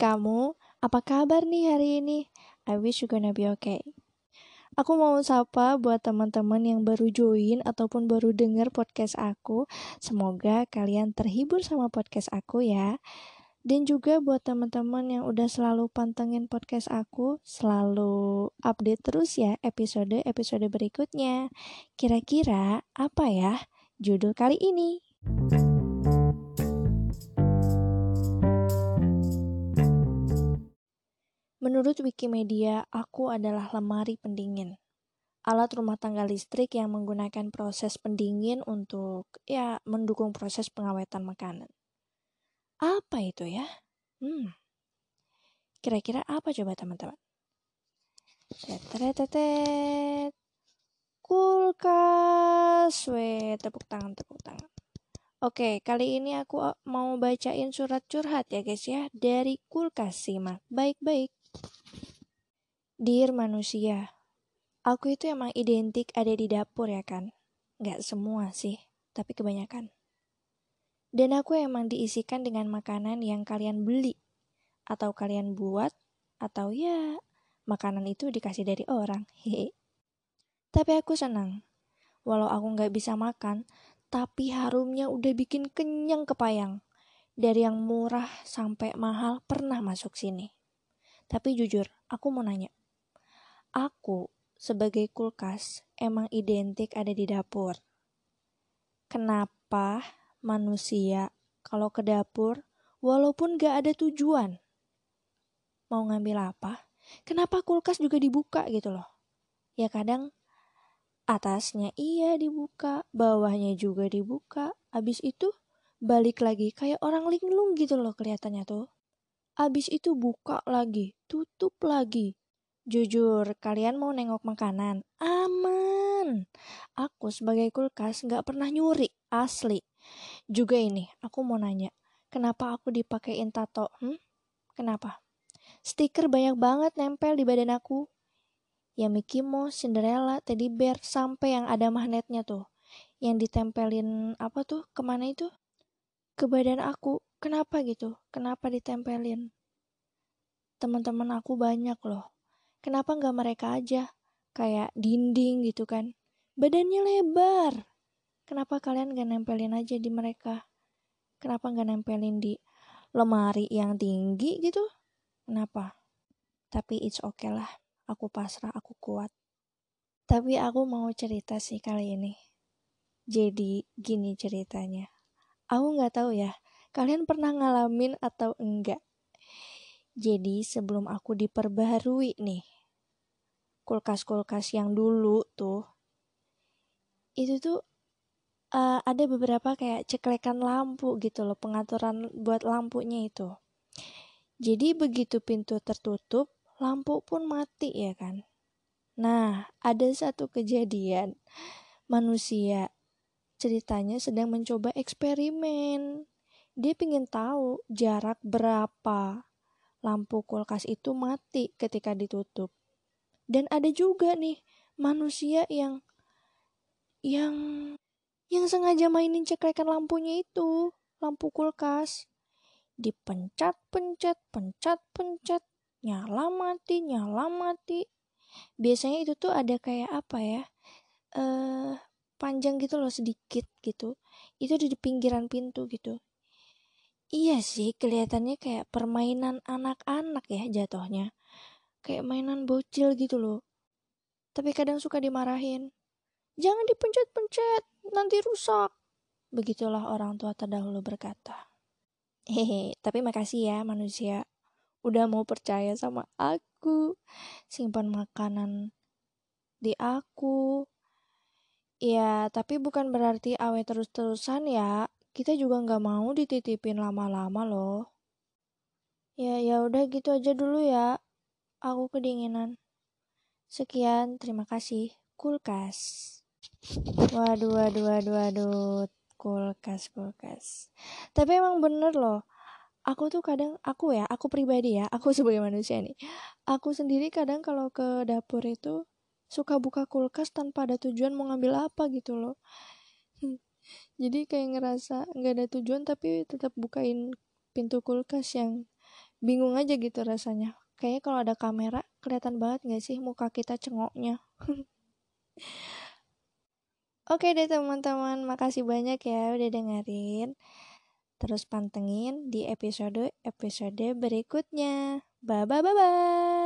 Kamu, apa kabar nih hari ini? I wish you gonna be okay. Aku mau sapa buat teman-teman yang baru join ataupun baru denger podcast aku. Semoga kalian terhibur sama podcast aku ya. Dan juga buat teman-teman yang udah selalu pantengin podcast aku, selalu update terus ya episode-episode berikutnya. Kira-kira apa ya judul kali ini? Menurut Wikimedia, aku adalah lemari pendingin. Alat rumah tangga listrik yang menggunakan proses pendingin untuk ya mendukung proses pengawetan makanan. Apa itu ya? Hmm. Kira-kira apa coba teman-teman? Tetetetet. Kulkas. Weh, tepuk tangan, tepuk tangan. Oke, kali ini aku mau bacain surat curhat ya guys ya dari kulkas simak baik-baik. Dear manusia, aku itu emang identik ada di dapur ya kan? Gak semua sih, tapi kebanyakan. Dan aku emang diisikan dengan makanan yang kalian beli, atau kalian buat, atau ya makanan itu dikasih dari orang. Hehe. Tapi aku senang, walau aku gak bisa makan, tapi harumnya udah bikin kenyang kepayang. Dari yang murah sampai mahal pernah masuk sini. Tapi jujur, aku mau nanya. Aku sebagai kulkas emang identik ada di dapur. Kenapa manusia kalau ke dapur walaupun gak ada tujuan mau ngambil apa, kenapa kulkas juga dibuka gitu loh. Ya kadang atasnya iya dibuka, bawahnya juga dibuka, abis itu balik lagi kayak orang linglung gitu loh kelihatannya tuh. Abis itu buka lagi, tutup lagi. Jujur, kalian mau nengok makanan? Aman. Aku sebagai kulkas nggak pernah nyuri, asli. Juga ini, aku mau nanya, kenapa aku dipakein tato? Hmm? Kenapa? Stiker banyak banget nempel di badan aku. Ya Mickey Mouse, Cinderella, Teddy Bear, sampai yang ada magnetnya tuh. Yang ditempelin apa tuh? Ke mana itu? Ke badan aku. Kenapa gitu? Kenapa ditempelin? Teman-teman aku banyak loh Kenapa nggak mereka aja? Kayak dinding gitu kan. Badannya lebar. Kenapa kalian nggak nempelin aja di mereka? Kenapa nggak nempelin di lemari yang tinggi gitu? Kenapa? Tapi it's okay lah. Aku pasrah, aku kuat. Tapi aku mau cerita sih kali ini. Jadi gini ceritanya. Aku nggak tahu ya, kalian pernah ngalamin atau enggak. Jadi sebelum aku diperbaharui nih, kulkas-kulkas yang dulu tuh, itu tuh uh, ada beberapa kayak ceklekan lampu gitu loh, pengaturan buat lampunya itu. Jadi begitu pintu tertutup, lampu pun mati ya kan. Nah, ada satu kejadian manusia ceritanya sedang mencoba eksperimen. Dia ingin tahu jarak berapa lampu kulkas itu mati ketika ditutup. Dan ada juga nih manusia yang yang yang sengaja mainin ceklekan lampunya itu, lampu kulkas. Dipencet, pencet, pencet, pencet, nyala mati, nyala mati. Biasanya itu tuh ada kayak apa ya? Eh uh, panjang gitu loh sedikit gitu. Itu di pinggiran pintu gitu. Iya sih, kelihatannya kayak permainan anak-anak ya jatuhnya. Kayak mainan bocil gitu loh. Tapi kadang suka dimarahin. Jangan dipencet-pencet, nanti rusak. Begitulah orang tua terdahulu berkata. Hehe, tapi makasih ya manusia. Udah mau percaya sama aku. Simpan makanan di aku. Ya, tapi bukan berarti awet terus-terusan ya kita juga nggak mau dititipin lama-lama loh. Ya, ya udah gitu aja dulu ya. Aku kedinginan. Sekian, terima kasih. Kulkas. Waduh, waduh, waduh, waduh. Kulkas, kulkas. Tapi emang bener loh. Aku tuh kadang, aku ya, aku pribadi ya, aku sebagai manusia nih. Aku sendiri kadang kalau ke dapur itu suka buka kulkas tanpa ada tujuan mau ngambil apa gitu loh jadi kayak ngerasa nggak ada tujuan tapi tetap bukain pintu kulkas yang bingung aja gitu rasanya kayaknya kalau ada kamera kelihatan banget gak sih muka kita cengoknya Oke deh teman-teman, makasih banyak ya udah dengerin. Terus pantengin di episode-episode berikutnya. Bye bye bye bye.